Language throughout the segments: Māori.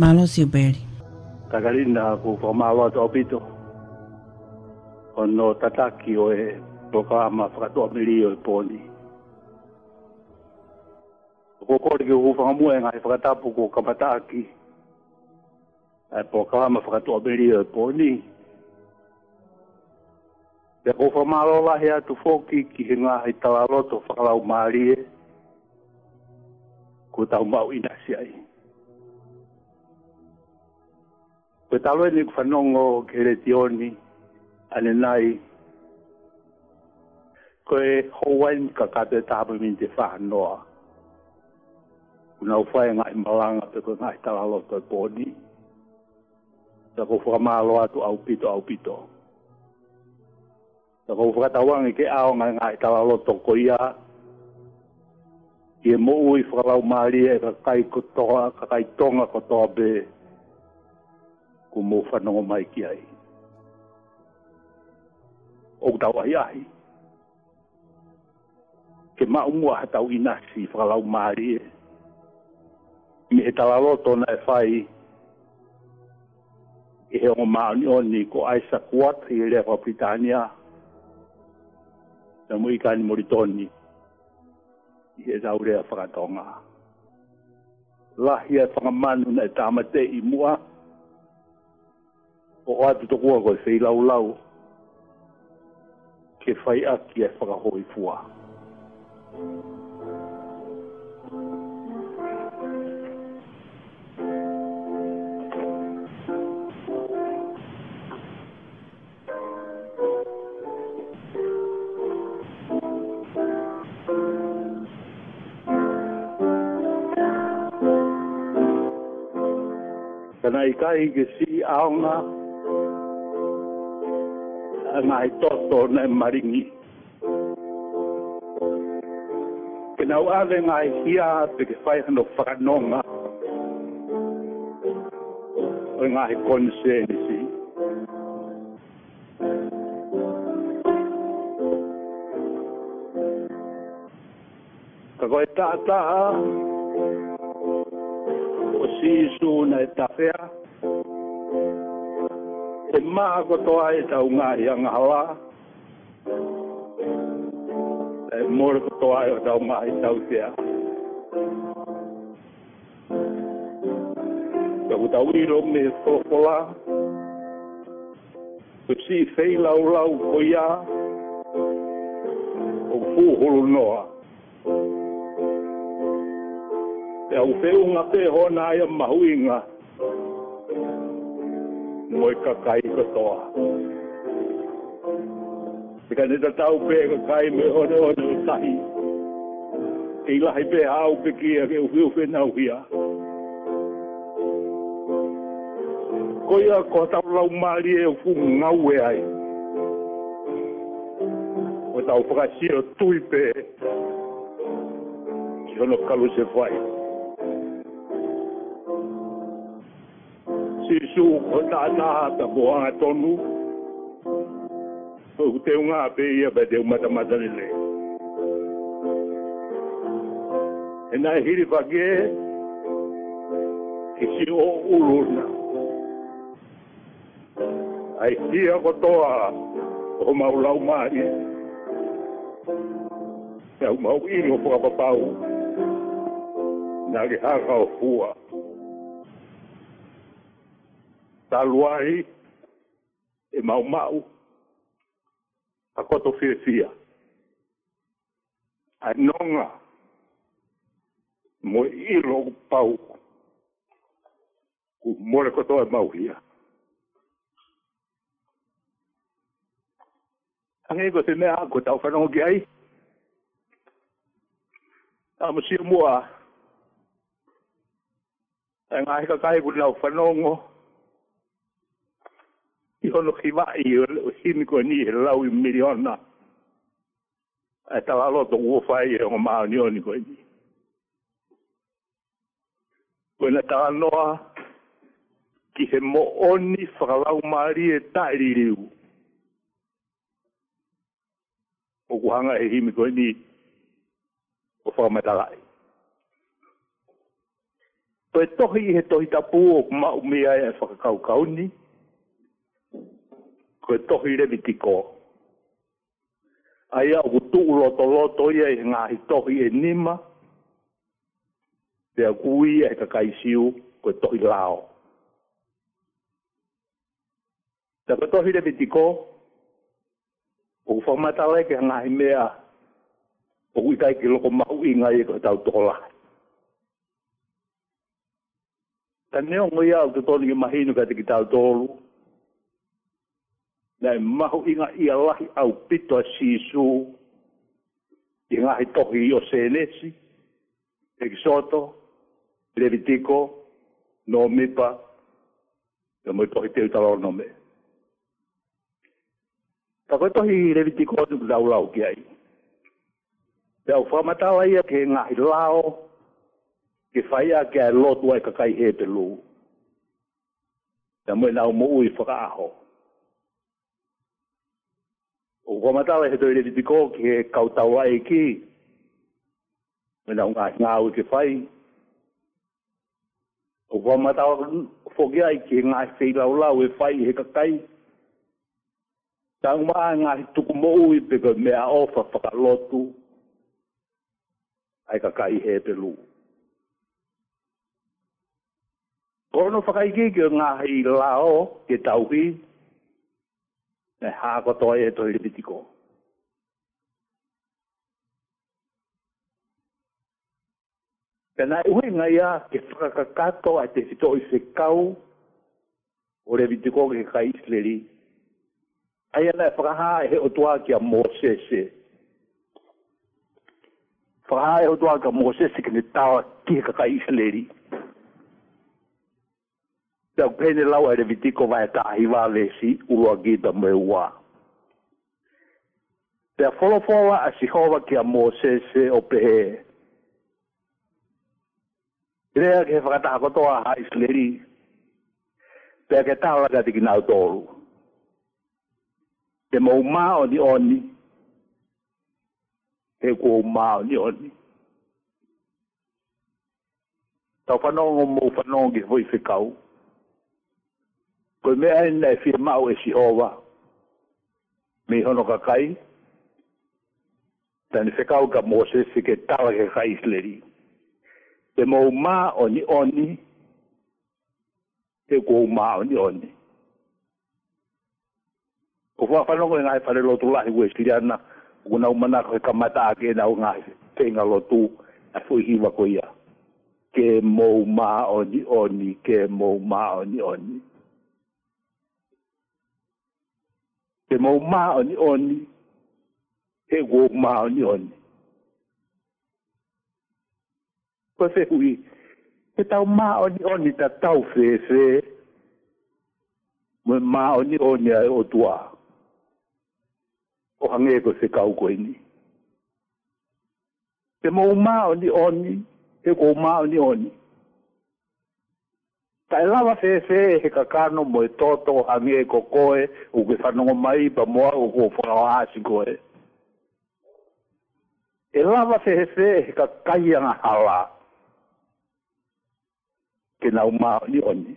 Malo si uberi. Tagarina ku whamawa tō pito. O no tataki o e prokama whakatoa miri o e pōni. Ko kore ki uwhamua e ngai whakatapu ko kamataki. E prokama whakatoa miri o e pōni. Te ko whamawa lahi atu fōki ki he ngai tawaroto whakalau maari e. Ko tau mau inasi ai. Ko tau mau inasi ai. Koe talo e ni kufanongo kere tioni ane nai. Koe hawai ni kakato e tapu min te whanoa. Kuna ufai e ngai malanga pe ko ngai talalo koe poni. Sa koe whakamalo atu au pito au pito. Sa koe whakatawangi ke ao ngai ngai talalo toko ia. Ie mou i whakalau maria e kakai kotoa, kotoa be. Kakai tonga kotoa be ko mo fa no mai ki ai o ta wa ya hi ke ma umu ha ta wi na si fa la mari mi e ta la lo to na e fai e he o ma ni on ko ai sa kuat i le fa britania na mo i ka ni moritoni i e zaure a fa ka tonga lahi e whangamanu na e tamate i mua 我在这角落，灰溜溜，却非阿 kie 发开火。在那一开始，阿妈。ngai toto na maringi. Kena wale ngai hia te ke whai hano whakanonga. Ah. O ngai konsensi. Ka koe tātaha, ah. o sisu na e tawhea, e maa kotoa e tau ngā hianga hawa. E mōre kotoa e tau ngā i tau tea. Ka uta uiro me kōkola. Ko si fei lau lau O fūhuru noa. Te au feunga te hona ia mahuinga. mahuinga moi ka kai ko to te ka nita tau pe ka kai me ore ore o tahi e ila hai pe hao pe kia ke uwi uwi na uwi a ko ia ko tau lau maari e ufu ngau e ai o tau pakasio tui pe ki hono kalu se fai ki hono kalu se fai Isu o tāna ta boanga tonu. O te unga ape ia pa te umata matanele. E nā hiri whake e si o uruna. Ai kia kotoa ah. o maulau mahi. Te au mau ino pukapapau. Nā ki haka o fua. Ah. taluai e mau mau a koto fie fia. A nonga mo i rogu pau ku mole koto e mau hia. Ange ko te mea ko tau whanongo ki ai. A mo sio mua. E ngā hika kai ku nau whanongo. Ngā kiva yonhiva'i uhinikoni lau miliona talalo to wufai o ma nioni koni kona talanoa ki he mo oni lau maari e taiririu o kuhanga he himi ni o fa whakamatala'i Toi tohi he tohi tapu o kuma umea e whakakaukauni, koe tohi revi tiko. Aia o kutu loto loto ia e ngahi tohi e nima, te a kui e kakaisiu koe tohi lao. Te koe tohi revi tiko, o kufamata lai ke ngahi mea, o kuitai ki loko mahu inga e koe tau toko lahi. Tane o ngoi au te tonu ki mahinu kate ki tau tolu, nei mahu inga ia lahi au pito a sisu i ngahi toki i o senesi eksoto levitiko no mipa ya e mo toki teu talo no me ta ko toki levitiko du lau lau ki ai ya fa mata lai ke ngahi lao ke fai a ke lotu ai ka kai he te lu ya mo na mo ui fa ka ho ko mata e he to ile dipiko ke kautawa e ki mena un gas nau ke fai o ko mata fogia e ki nga se ila ola we fai he kakai tang ma nga tu ko mo u pe ko me a ofa fa ka lotu ai kakai he te lu ko no fa ki ke nga hi lao ke tau 来下个队也队里边的歌，本来乌蝇阿雅给弗拉卡托阿提斯多伊斯考，乌雷比迪贡给凯伊斯里，阿雅来弗拉埃奥托阿给摩西斯，弗拉埃奥托阿给摩西斯跟的塔瓦基给凯伊斯里。Tau pene lau ere vitiko vai ta ahiwa lesi ua gita me ua. Te a wholofola a sihova ki a Mosese o pehe. Rea ke whakataha kotoa ha isleri. Te a ke tāla ka tiki nau tōru. Te mau mao ni oni. He kua mao ni oni. Tau whanongo mou whanongi hoi whikau. Tau Koi mea e nai fia mau e si owa. Mi hono ka kai. Tani whekau ka mose se ke tala ke kai isleri. Te mou mā oni oni. Te kou mā oni oni. Ko fua whanongo e ngai whare lotu lahi ue siriana. Kuna umana koe ka mata ake na o ngai whenga lotu. A fui hiwa koe ia. Ya. Ke mou mā oni oni. Ke mou mā oni oni. Ke mou mā oni oni. te mau ma oni oni e go ma oni oni ko se hui e tau ma oni oni ta tau fe fe mo ma oni oni ai o tua o hange ko se kau ko ini te mau ma oni oni e go ma oni oni Ta e lawa fe fe e he kakano mo e toto hangi e kokoe u ke whanongo mai pa moa u ko whanau aasi koe. E lawa fe he fe e he kakaianga hala ke na umaha ni oni.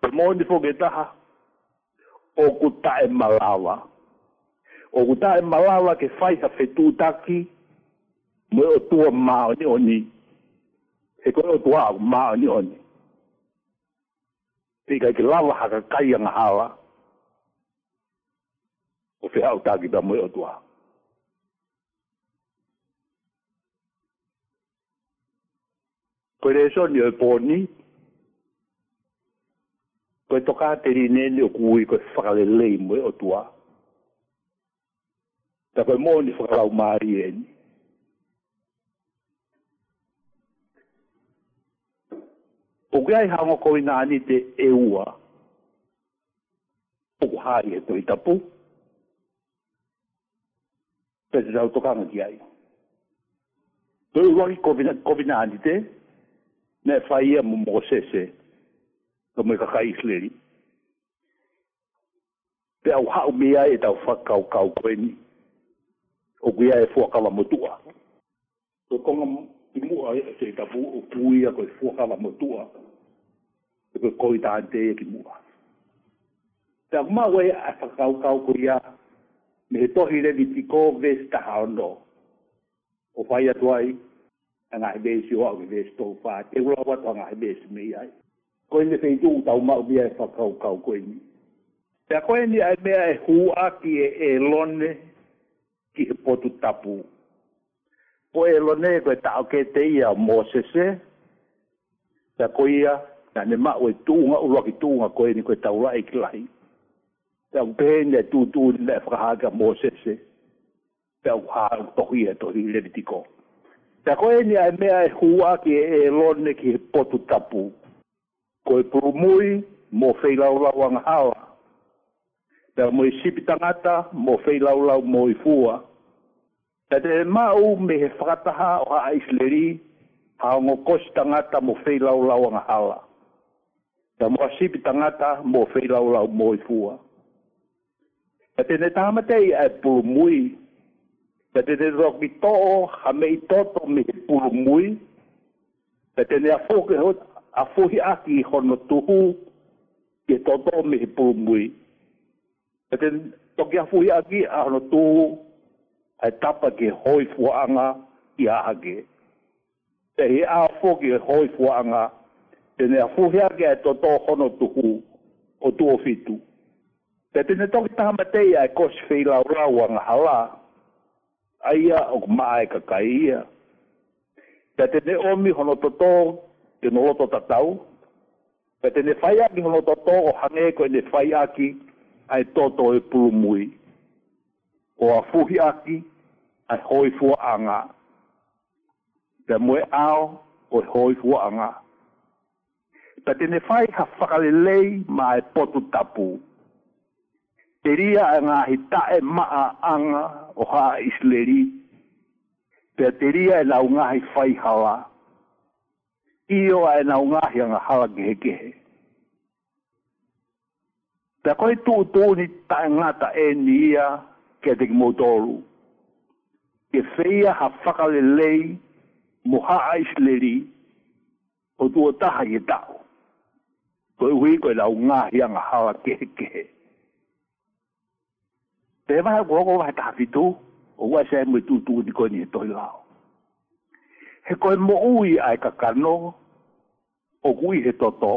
Pe mo ni fuke taha o ku ta e malawa. O ku ta e malawa ke whaiha fe tūtaki mo e o tua maa ni oni. oni. ekolotoaku maonioni ke lava hakakai hawa o feau taki tamoe o tuaku koe lesoni oe poni koe tokateli nene o kui koe fakalelei moe o tuaku ta koe moni fakalau mari eni o ke ai hango ko ina ani te e ua o ku hai e to i tapu pe te tautokanga ki ai to i wangi ko vina ani te ne faia mo mo sese to mo i kaka isleri pe au hau mea e tau whakau kau kweni o ku ia e fuakala motua to konga mo i mua e, e te tapu o pui a koe fuakala motua e koe koe tante e ki mua. Te a kuma wei a whakau kau koe ia me he tohi re vi tiko ves taha ondo o whai atu ai a ngai ves i oa o ves tō wha te ula watu a ngai ves me i ai. Koe ni whei tū tau mau mia e whakau kau koe ni. Te a koe ni ai mea e hua ki e e lone ki he potu tapu po e lo ne koe tau ke te ia mosese, ta koe ia, na ne mao e tūnga, uroki tūnga koe ni koe tau lai ki lai. Ta un pēne tū tū ni le whakahaka mosese, ta un hā un tohi e tohi le mitiko. Ta koe ni ai mea e hua ki e lo ne ki potu tapu. Koe purumui, mō whei lau lau Ta mō i e sipi tangata, mō whei lau lau mō i e fua. Ta Tete ma o me he whakataha o ha aisleri ha o ngō kosi tangata mō whei lau anga hala. Ta mō asipi tangata mō whei lau lau mō i fua. Ta tene tāmatei a pulu mui. Tete ne roki tō ha mei tōto me he pulu mui. Ta tene a fōke hot a fōhi aki i hono tuhu ke tōto me he pulu mui. Ta tene toki a fōhi aki a hono tuhu ai tapa ke hoi fuanga i ahage. Te he a fōki e hoi fuanga, te ne afuhea ke ai tō tō hono tuku o tuo fitu. Te tene toki taha matei ai kosi fei lau rau anga hala, aia o maa e kakai ia. Te tene omi hono tō tō te noloto tatau, te tene whai aki hono tō tō o hane koe ne whai aki ai tō tō e pulumui. O afuhi aki, a hoi fua anga. Te mue ao o hoi fua anga. Pa tene whai ha whakalelei ma e potu tapu. Te ria a ngā hi tae maa anga o ha isleri. Pe te ria e lau ngā hi whai hawa. Io a e lau ngā hi anga hawa gehegehe. Pe koe tūtūni tae ta e ni ia ke te ki mōtoru ke feia ha faka le lei mo ha ais le ri o tu ta ha ye ta o ko wi ko la nga ya nga ha wa ke ke te ba ha go go ba ta fi tu o wa se mo tu tu di ko ni to la he ko mo ui ai ka ka no o gui he to to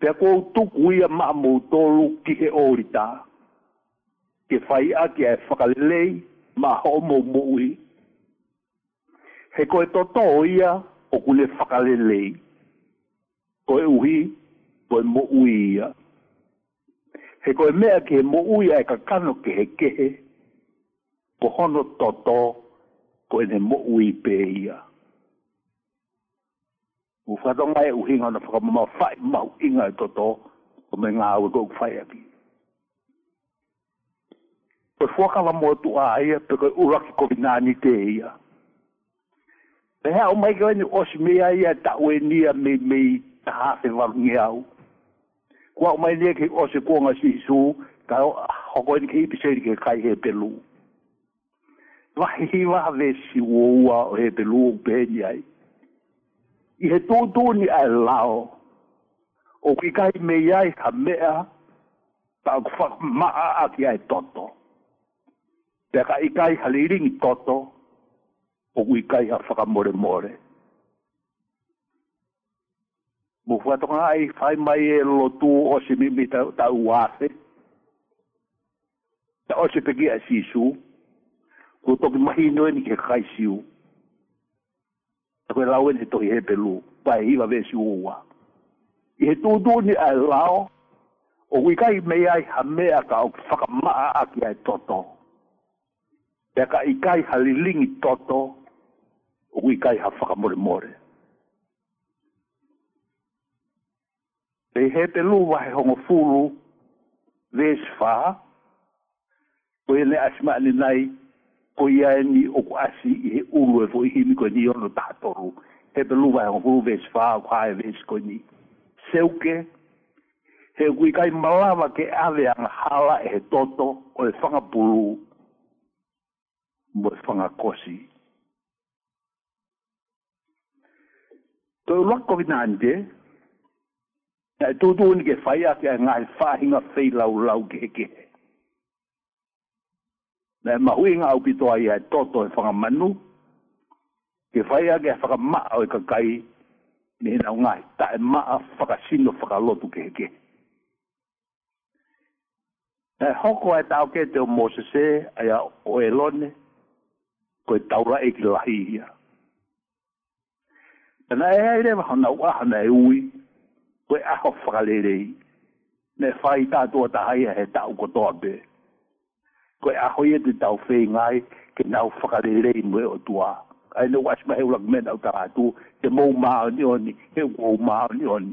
te ko tu gui ma mo to ki he o ri ta ke fai a ke fa ka le lei ma ho mo mo he ko to to oia o kule fakale lei ko e uhi ko e mo ui ia he ko e mea ke mo ui ai ka kano ke he ke he ko hono to to ko e ne mo ui pe ia ufa to mai uhi ngana fakamama fai mau inga e to to ko me ngā ue ko fai api Pe fuaka la motu a aia pe koe uraki kovinani te eia. Pe hea omai kawai ni osi mea aia ta ue nia me me ta hafe walu nge au. Kua omai nia ke osi kuonga si isu ta hoko ni ke ipiseri ke kai he pelu. Vahi hi waha ve si uoua o he pelu o pehenji ai. I he tūtū ni ai lao. O kikai mei ai ha mea pa kufa maa aki ai toto. Te ka ikai haliringi toto, o ku ikai a whakamore more. Mu whatonga ai whai mai e lotu o se mimi ta uase. Ta o se peki a sisu, ku toki mahi noe ni ke kai siu. Ta koe lau ene toki he pelu, pae hiwa vesi uwa. I he tūtū ni a lao, o ku ikai mei ai hamea ka o whakamaa aki ai totoa pe ka i kai halilingi toto o i kai ha whakamore more. Pe he te lu wahe hongo fulu vees wha ko e le asma ni nai ko i ae ni o ku asi i he ulu e fo i himi ko ni ono tātoru he te lu wahe hongo fulu vees wha o kua e vees ko ni seuke he kui kai malawa ke aveang hala e he toto o e whangapulu mo fanga e kosi. Tau lako vina ande, na e tūtū ni ke whai ake a ngai whāhinga whei lau lau ke ke. Na e mahui ngā au pitoa i hai tōtō e whanga manu, ke whai ake a whaka maa o i e ka kai, ni hina ngai, ta e maa whaka sino whaka lotu ke ke. Na e hoko ai tau ke te o Moses e, a ia o Elone, koe taura e ki lahi ia. Tana e ai rewa hana ua hana e ui, koe aho whakalerei, ne whai tātua ta haia e he tau kotoa be. Koe aho ia e te tau whee ngai, ke nau whakalerei mwe o tua. Ai ne wasma heu lak mena o tātu, te mou maa ni oni, he wou maa ni oni.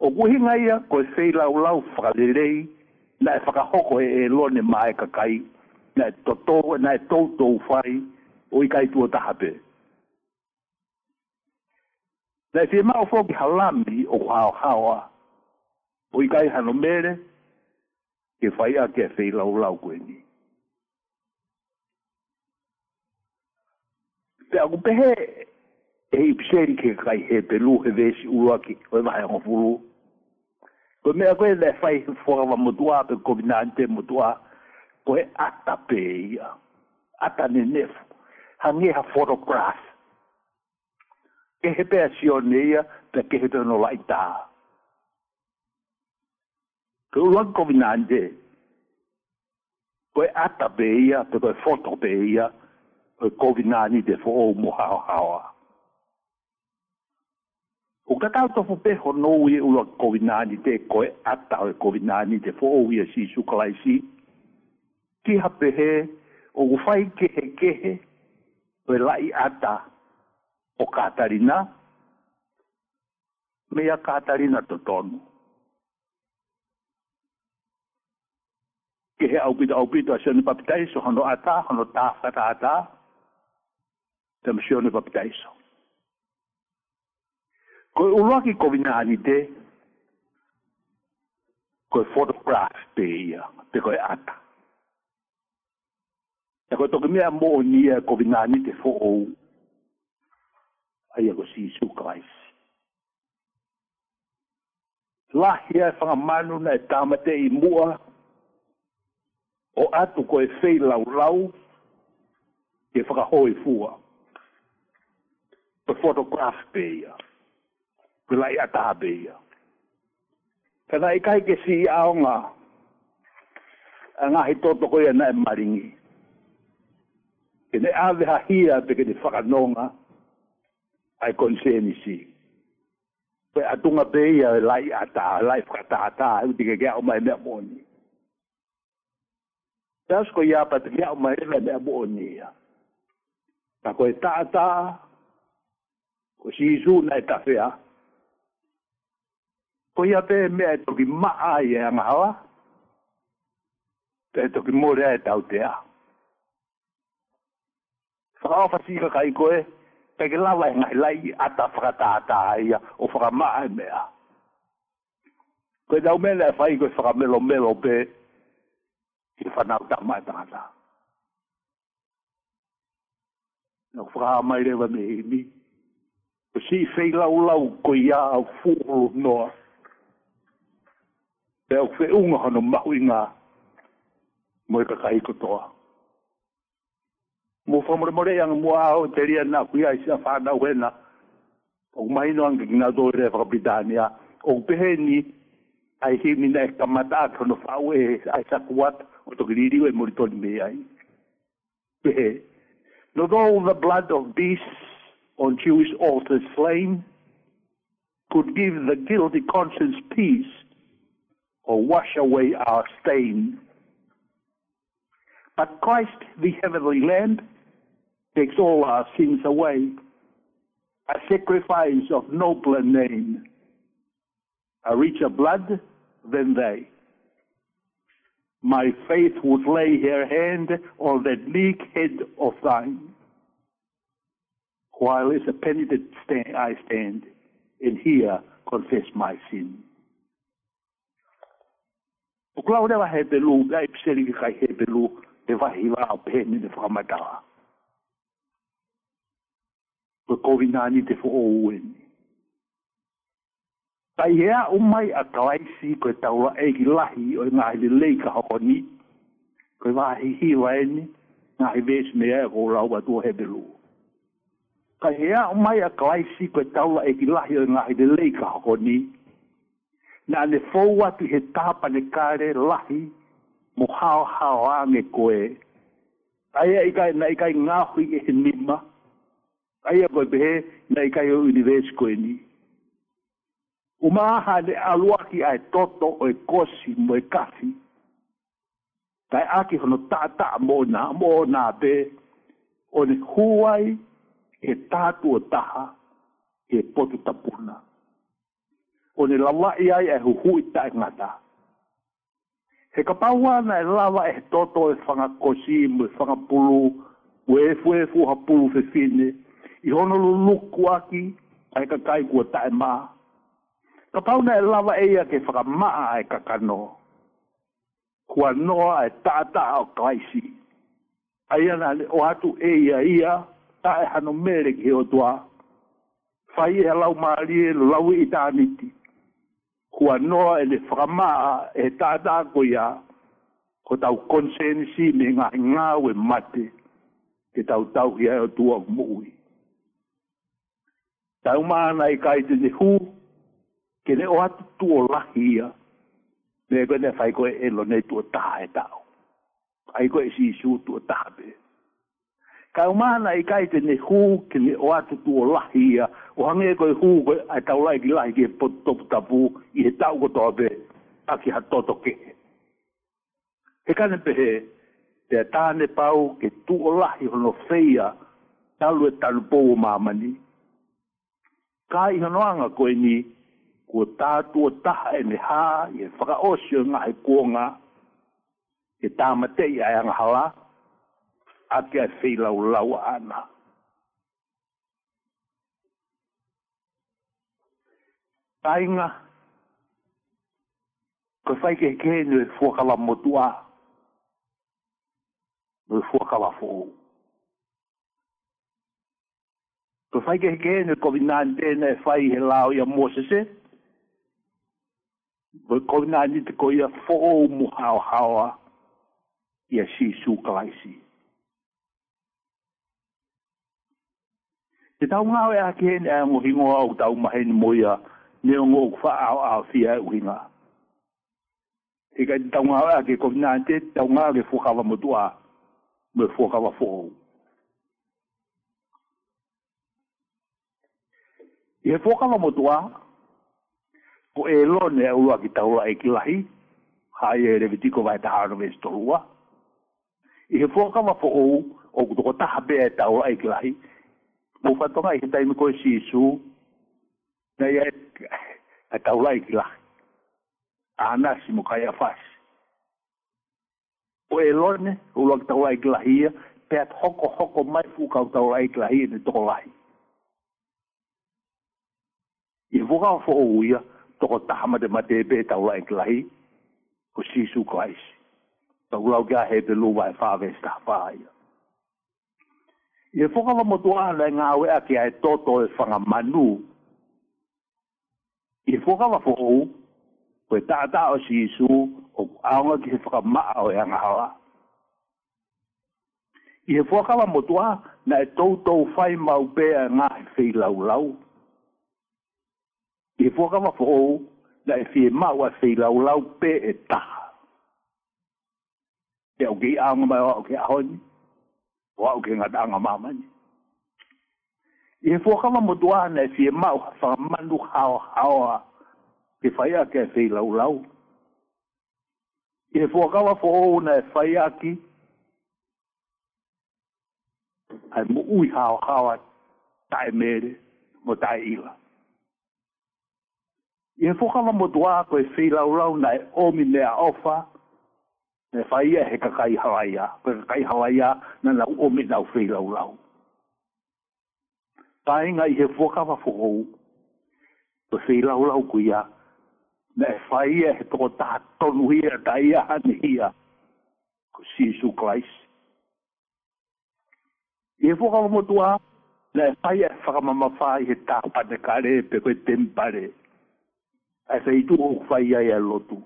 O kuhi ngai ia, koe whee lau lau whakalerei, na e whakahoko e e lone maa e kakai, na toto na toto fai o kai tu tahape na fi ma fo ki halami o ha hawa o kai hanomere ke fai a ke fei lau lau koe ni pe aku pehe e ipseri ke kai he pelu he vesi ua ki o mai ngofuru Ko mea koe le fai fuawa motua pe COVID-19 motua koe ata pe ia. Ata ne nefu. Hangi ha photograph. Ke he pe asio ne ia, pe ke he tono lai tā. Ke uan kovinande, koe ata pe ia, pe koe photo pe ia, koe kovinani de fo o mu hao hawa. O kakao tofu peho no ue ua kovinani te koe ata o kovinani te fo ue si sukalai si kihape he o whai kehe kehe o lai ata o katarina mea katarina to Kehe au pita au pita sione ata hono tāwhata ata sione papitaiso. kovina anite koe photograph te ata. e ko toki mea mo ni e ko vinani te fo ou ai e ko si su kais lahi e whanga manu na e tamate i mua o atu ko e fei lau lau e whaka ho e fua pe fotograf beia pe lai ata beia pe lai kai ke si aonga ngā hi tōtoko i e nā e maringi ke ne ave ha hia pe ke ni faka nonga ai konse ni si pe atunga pe ia lai ata lai faka ta ata u dike ke o mai me moni das ko ia pat ke o mai me me moni ia ta ko ta ata ko si su na ta fea ko ia pe me to ki ma ai anga ha pe to ki mo re ta u te ah Whakao whasika ka i koe, peke lawa e ngai lai ata whakataata aia o whakamaa mea. Koe tau mele e whai koe whakamelo melo pe, ki te whanau e ta mai tangata. Nau whakaa mai rewa me e mi, o si whei lau lau koe ia au fuhulu noa, pe au whe unga hono mahu inga, moe kakai kotoa. Moe kotoa. mu more yang ao na ku fa na wena o mai no ang do re fa britania o pehe ni ai hi ni na ko no fa we ai sa kuat o to we mo to ai pehe though the blood of beasts on Jewish altars slain could give the guilty conscience peace or wash away our stain. But Christ, the heavenly Lamb takes all our sins away, a sacrifice of nobler name, a richer blood than they. My faith would lay her hand on that meek head of thine, while as a penitent stand, I stand, and here confess my sin. O kula o lewa hebelu, la ipseli ki kai hebelu, lewa hiwa au peni ni ko COVID-19 te fo o uen. Tai hea umai a kawaisi ko e taura e lahi o i ngahi lei ka hako e ni. Ko e wahi hi waeni ngahi vesi mea e ko rau atua hebe lu. Tai hea umai a kawaisi ko taura e lahi o i ngahi lei ka hako ni. Na ne fou atu he tapa ne kare lahi mo hao hao ange koe. Tai e ikai na ikai ngahui e he nima. aiyakoy behe nai kai o universi koeni umaha le aluaki ai toto o e kosi mo e kafi Tai aki hono tata mo na mo ona pe one huai e tatu o taha e potu tapuna one lalaʻi ai ae huhuʻi taʻegata he kapaua na e lava e toto e fagakosi mo e fagapulu ue efuefu hapulu fefine i hono lu luku aki ai ka kai ku ta ma ka pau na lava e ia ke fa ma ai ka kano ku no ai ta ta o kaisi ai ana o atu e ia ia ta e hano mere ki o tua fai e lau mali e lau i ta niti ku no e le fa ma e ta ta ko ko tau konsensi me nga nga we mate ke tau tau ia o tua mui tau mana i kai te hu ke ne o atu tu o lahi ia me e koe ne fai koe e lo nei tuo o taha e tau ai koe si isu tuo o taha pe tau mana i kai te ne hu ke ne o atu tu o lahi ia o hange e koe hu koe ai tau lai ki lahi ke po topu tapu i he tau koto a pe a ki ha ke he kane pe he te tāne pau ke tuo o lahi hono feia talu e talu pou o mamani kai hanoanga koe ni, ko ta to ta e ne hā, e whakaosio nga e kōnga, e tāmatei ai anga hala, ake la u la u ana. Tainga, ko fai ke ke kēnu e fuakala motua, no e fuakala fuakala Ko fai ke ke ne ko vi nan de ne fai he lao ya mosese. Bo ko vi nan de ko ya fo mu hao hao a. Ya si su kai si. Te tau ngā wea ke ne ngō hingo au tau mahen moia ne o ngō kwha au au fia e uhinga. Te kai te tau ngā wea ke COVID-19 tau ngā ke fukawa motua me fukawa fukawa. Ihe fwo kama mwot waa, w e lone w lwag ta w laikilahi, haye revitiko vay ta harwens e to lwa. Ihe fwo kama fwo ou, ou kutoko ta habi e e ya ta w laikilahi, mwofa tona e hitay mwoko e shisu, na ya ta w laikilahi. A nasi mwokay afas. W e lone w lwag ta w laikilahi ya, pe at hoko hoko may fwo ka w ta w laikilahi, e neto w laikilahi. i voga fo o ia toko taha ma te mate e pēta ula e klahi o Sisu Christ. Ta ula o kia hepe lua e whawe e staha whaia. I e whakawa motu ahana e ngāwe a kia e toto e fanga manu. I e whakawa whou, ko e tātā o Sisu, o aonga ki se whakamaa o e ngāwa. I e whakawa motu na e toutou whai mau pēa ngā e whi lau. En fwo kama fwo ou, na e fye mawa se law law pe e ta. E ou ki an wak wak ou ki a honi, wak ou ki nga ta nga ma mani. En fwo kama mwot wak na e fye mawa fwa mandu kawa kawa ki fwaya ke se law law. En fwo kama fwo ou na e fwaya ki ay mwoi kawa kawa ta e mwede, mwot ta e ila. I he whokala motua ko e whilau rau na e omi ne a ofa, e whaia he kakai hawaia, koe kai hawaia na na omi na u whilau rau. Taenga i he whokala whokou, ko e whilau rau kuia, na e whaia he toko tā tonu hia, ta ia hani hia, ko Sisu Christ. I he whokala motua, na e whaia e whakamama whai he tāpane kare, pe pe koe tempare, feitu o faia ia lotu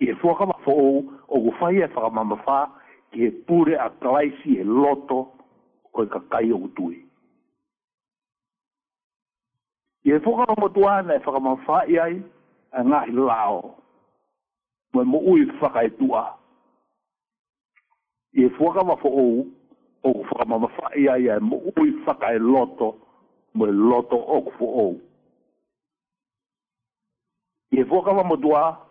i e fua kama fo o o e fa mama fa ki e pure a klaisi e loto ko ka kai o tui i e fua kama tuana e fa mama fa ia i a ngahi lao mo mo ui fa kai tua i e fua kama fo o o fa mama fa ia ia mo ui faka e loto mo loto o fo o e voka wa modua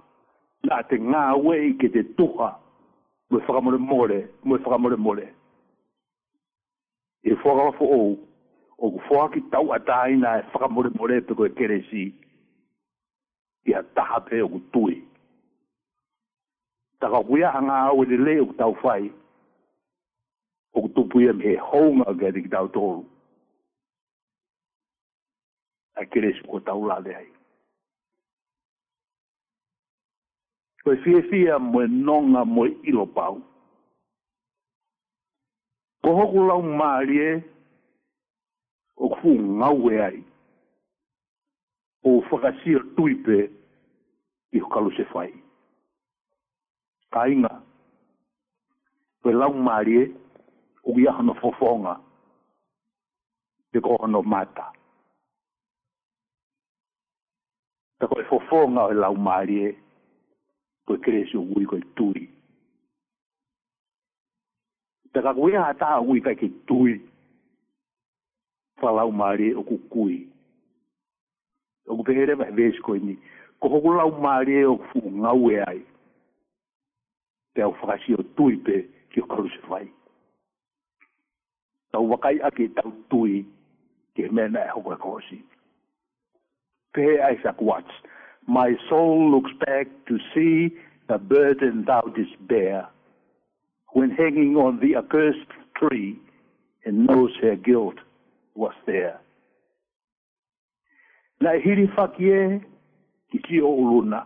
la te nga we i ke te tuha mo e whaka mole mole mo e whaka mole mole e whaka wa fo ou o ku whaka ki tau atai na e whaka mole mole pe koe kere si i a taha pe o ku tui taka kuia a nga we le le o ku tau whai o ku tupu ia me hounga ke te ki tau tolu a kere si ku tau la le hai Toi fie fie moe nonga moe ilo pau. Ko hoku lau maalie o kufu ngaue ai. O whakasio tuipe i hukalu se fai. Ka inga. Koe lau maalie ya o kiahano fofonga te kohono mata. Te koe fofonga o lau maalie o ko kere su wui ko tui. Ta ka kuia ata a wui ka ki tui. Falau maari o ku kui. O ku pehere vai vesi ko ini. Ko hoku lau maari o ku fuku ngau e ai. Te au whakasi o tui pe ki o karu se whai. Tau wakai ake tau tui ke mena e hoku e kosi. Pehe ai sa kuatsi. My soul looks back to see the burden thou didst bear when hanging on the accursed tree and knows her guilt was there. Na hiri ki hirifakie kisi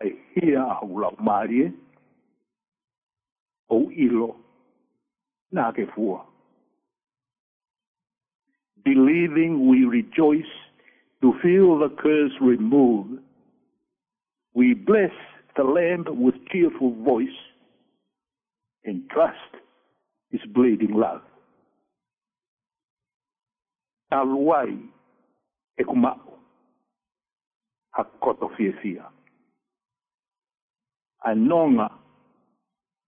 ai hea hear haula marie o ilo na ke kefua. Believing we rejoice to feel the curse removed. We bless the lamb with cheerful voice and trust his bleeding love. Aluai ekumao hakoto fiefia. Anonga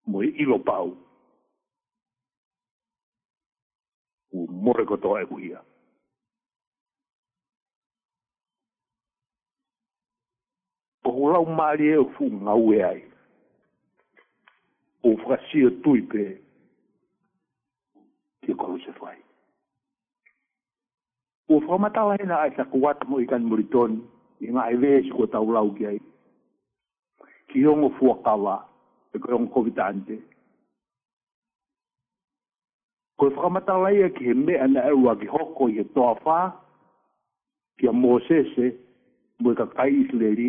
mo ilopau. U morekotoa eguia. o rau mari e fu nga ue ai. O frasi e tui pe ki kolo se fai. O fra matala hena ai sa kuat mo ikan muriton i nga ai vees kua tau lau ki ai. Ki hongo fua kawa e kua hongo kovitante. Koe whakamatala ia ki he mea na erua ki hoko i he toa whā, ki a Mosese, mo i ka kai isleri,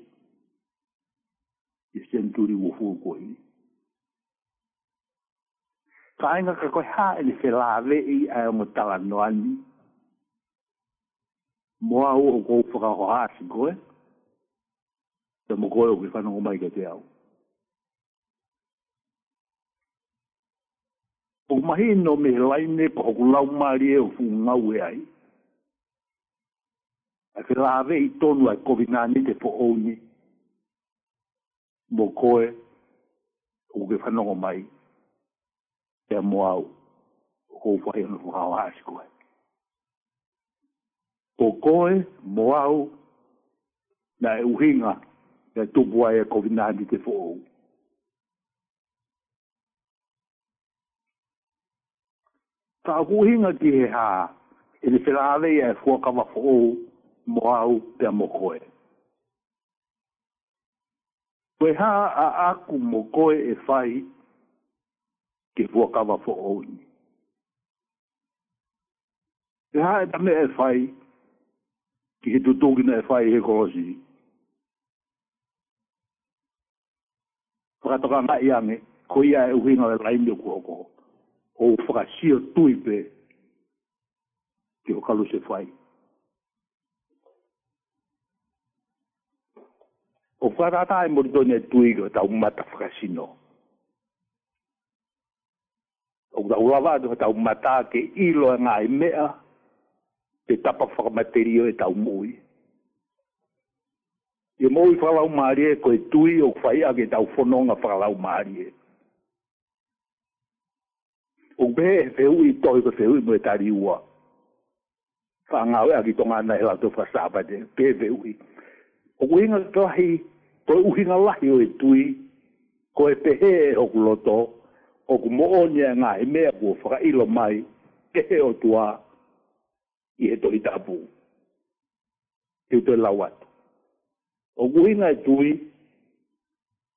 Christian turi wo fu koi. Kainga ka koi ha ele se lave i a mo tala no ani. Mo a o go fu ka ho ha si koi. Te mo koi o ki fanu mai ke te au. O mahi no me laine po ho lau mari e fu nga we ai. A ke lave i tonu ai kovinani te po ouni mo koe o ke whanongo mai e a moa au o kou whai anu whakao aasi koe. Mo koe, mo au, na e uhinga e tupu e COVID-19 te whoou. Ka uhinga ki he haa, e ni whela alei e fuakama whoou mo au pe a mo koe koe ha a aku mo koe e fai ke fua kawa fo ouni. Te ha e tame e fai ki he tutungina e fai he korosi. Whakatoka ngā iange, ko ia e uhinga le laimi o kuoko. O whakasio tui pe ki o kalu se fai. Whakatoka o whakata ai mori tōne tuiro tau mata whakasino. O tau lava atu tau mata ke ilo a ngā mea te tapa whakamaterio e tau mui. E mōi whalau maari e koe tui o whai ake tau whanonga whalau maari e. O be e whehu i tohi ko whehu i mwe tari ua. Whangau e aki tonga na he lato whasabate, be whehu i. Whangau o uinga kahi ko uhinga lahi o tui ko e pehe e hoku loto o ku moonia ngā e mea kua whaka ilo mai ke he o tua i he tohi tapu i utoe lau atu o uhinga e tui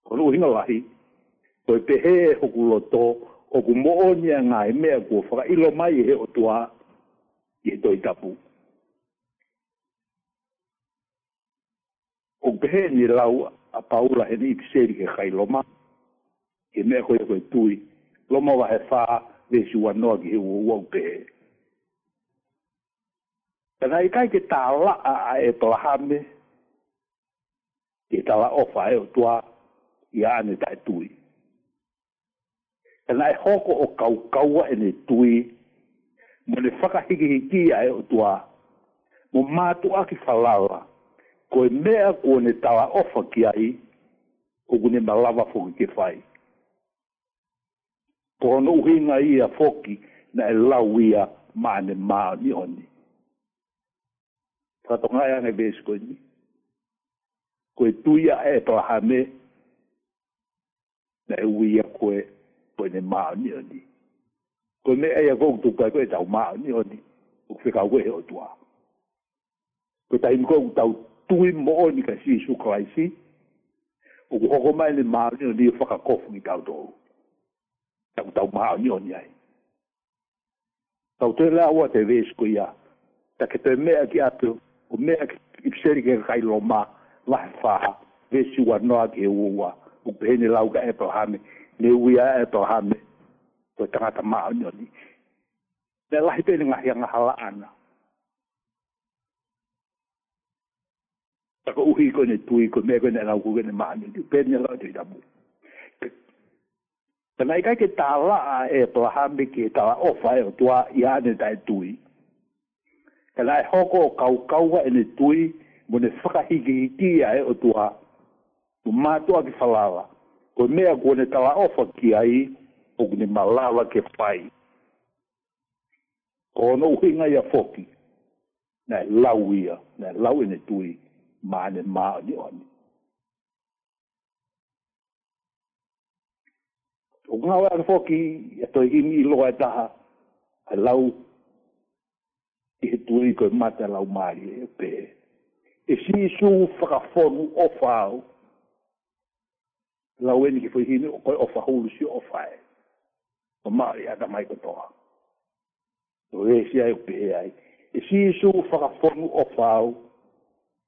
ko uhinga lahi ko e pehe e hoku loto o ku moonia ngā e mea kua whaka ilo mai he o tua i he tohi tapu pehe ni lau a paula he ni tiseri ke kai loma. Ke mea koe koe tui. Loma wa he wha le si wanoa ki he ua ua upehe. Tana i kai ke tā la a a e plahame. Ke tā la ofa e o tua i a ane tai tui. Tana i e hoko o kau kaua e ne tui. Mone whakahikihiki a e o tua. Mo mātu aki falawa. Mo mātu aki falawa ko e mea ko ne tawa ofa ki ai, ko kune malawa foki ke whai. Ko hono uhinga i a foki na e lau i a maane maa ni honi. Kato ngai ane besi ko ni. Ko e tuia e prahame na e ui a koe ko ne maa ni honi. Ko e mea i a koku tukai ko e tau maa ni honi. Ko fika ue he o tua. Ko tai mkou tau tukai tui mo o ni ka si isu kwa isi. O ku hoko mai le maa ni o ni whaka kofu ni kau tohu. Ta ku tau maa ni o ni ai. Tau te lea ua te vesku ia. Ta ke te mea ki atu, o mea ki ipseri ke kai lo maa, lahe whaha, vesi ua noa ke ua O pene lau ka eto hame, ne uia eto hame. Toi tangata maa ni o ni. Ne lahi pene ngahi anga hala ana. Ne ako uhi ko ni tui ko me ko ni ngau ko ni ma ni ti pe ni ngau ti da bu tanai kai ke tala a e plaham bi ke tala o fa e tua ia ni dai tui tanai hoko kau kau wa e ni tui mo ni faka higi ti a e o tua tu ma tua ki falala ko me ko ni tala o fa ki ai o ni malala ke pai ko no uhi ngai a foki na lauia na lau e ni tui mal e mal di ogni. O ngā wā ka whoki e toi hini i loa e taha a ah, lau i he tuli koe mata lau māri e pē. E si i sū whakafonu o whāu lau eni ki whi hini o koe o whahulu si o whae. O māri a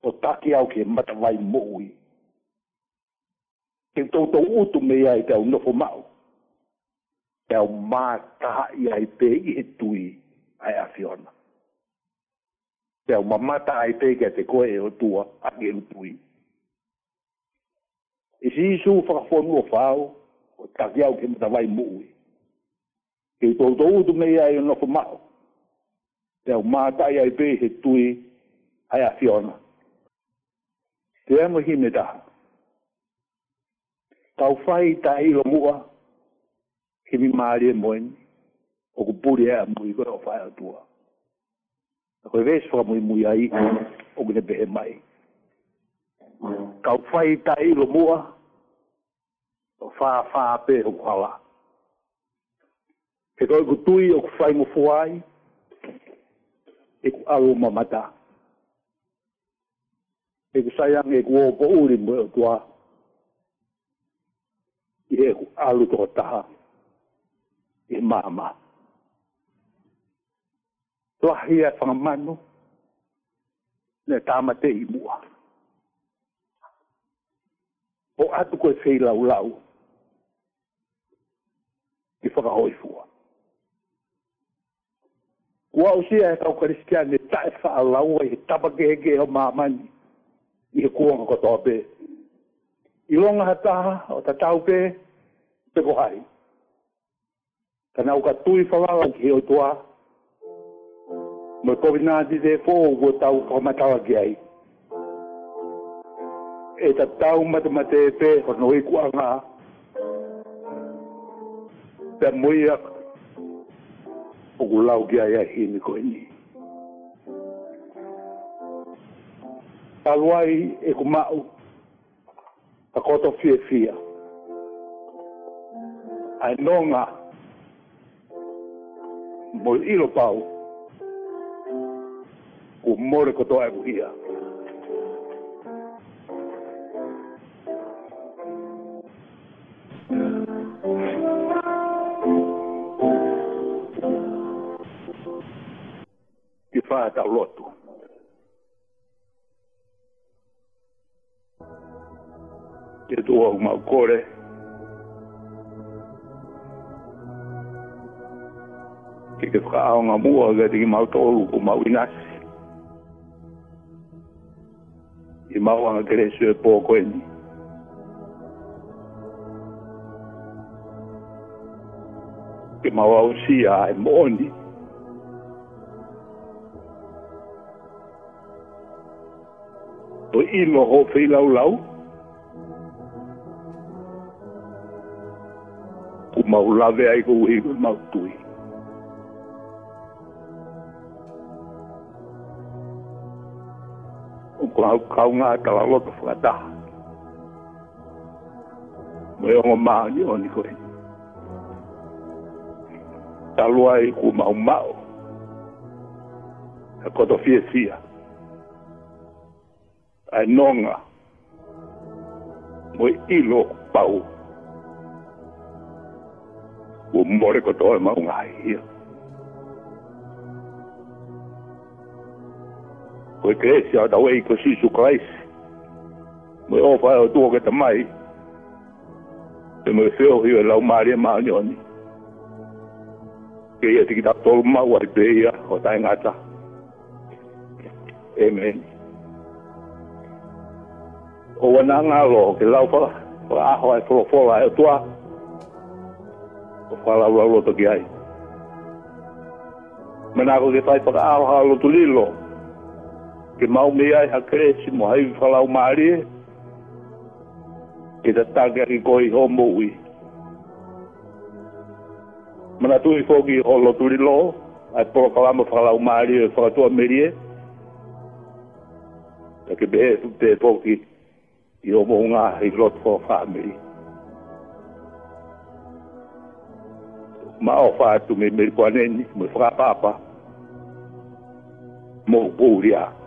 o taki au ke mata vai mōi. Ke tau tau utu me ai te au nofo mau. Te au mā taha i ai pē i he tui ai a fiona. Te au mamata ai pē kia te koe e o tua a ke e utui. I e si isu whakafonu o whāo, o taki au ke mata vai mōi. Ke tau tau utu me ai o nofo mau. Te au mā taha i ai pē i he tui ai a fiona. Te au mā taha i ai pē i he tui ai a fiona te amo hi me daha. Tau whai ta ilo mua, ki mi maari e moen, o ku puri ea mui koe o whai atua. A koe vees whaka mui mui ai, o kune pehe mai. Tau whai ta ilo mua, o whaa whaa pe o kuhala. Te koe kutui o ku whai mo fuai, e ku alo mamataa. eke sayang eke wopo uri mwe otwa e alu toko taha e mama toahia e ne tāmate i mua o atu koe whei lau lau i whakahoi fua Ua o sea e kau karistiane tae i he kuonga katoa pē. I longa ha tā, o ta tau pē, pē ko hai. Ka nau ka tui whalawa ki he o tua. Mo tobi nā di te fō u o tau ka matawa ki ai. E ta tau matamate e pē, o no e kua ngā. Pē mui ak, o gulau ki ai a hini koe ni. Pē mui ak, Alwai ekumau akoto fie fia. Ainonga mo ilo pau ku more kotoa e buhia. Ki faa lotu. ke tua u mau kore. Ke ke whakaonga mua ke te ki mau tolu ku mau inasi. I mau anga kere sue pōko eni. Ke mau au sia e mōni. E o ilo ho fei lau lau. mau lave ai ko i mau tui. O ko au kau ngā ka la loto whakata. Mo e ongo maani o ni koe. Talua e ku mau mau. Ka e koto fie fia. Ai e nonga. Mo ilo pau. Mo ilo pau. mà umubone kodwa uma ungayiyo kwekresia da wei ko sisu krais mo o fa o tuo ke tamai te mo feo hiwe lau mare ma nyoni ke ia tiki da tol ma wa te ia o tai ngata amen o wana ngalo ke cái lâu o a ho ai fo lại ở tua o whala ura ura toki ai. Mena ako ke whai whaka aroha alo tu lilo, ke mau me ai ha kresi mo haiwi whala o maarie, ke te tage ki koi ho mui. Mena tui fōki o lo lilo, ai polo kalama whala o maarie e whala tua merie, ke behe tu te fōki i o mohunga i lotu o whaamerie. maofa atu me me kwaneni me frapa apa mo pouria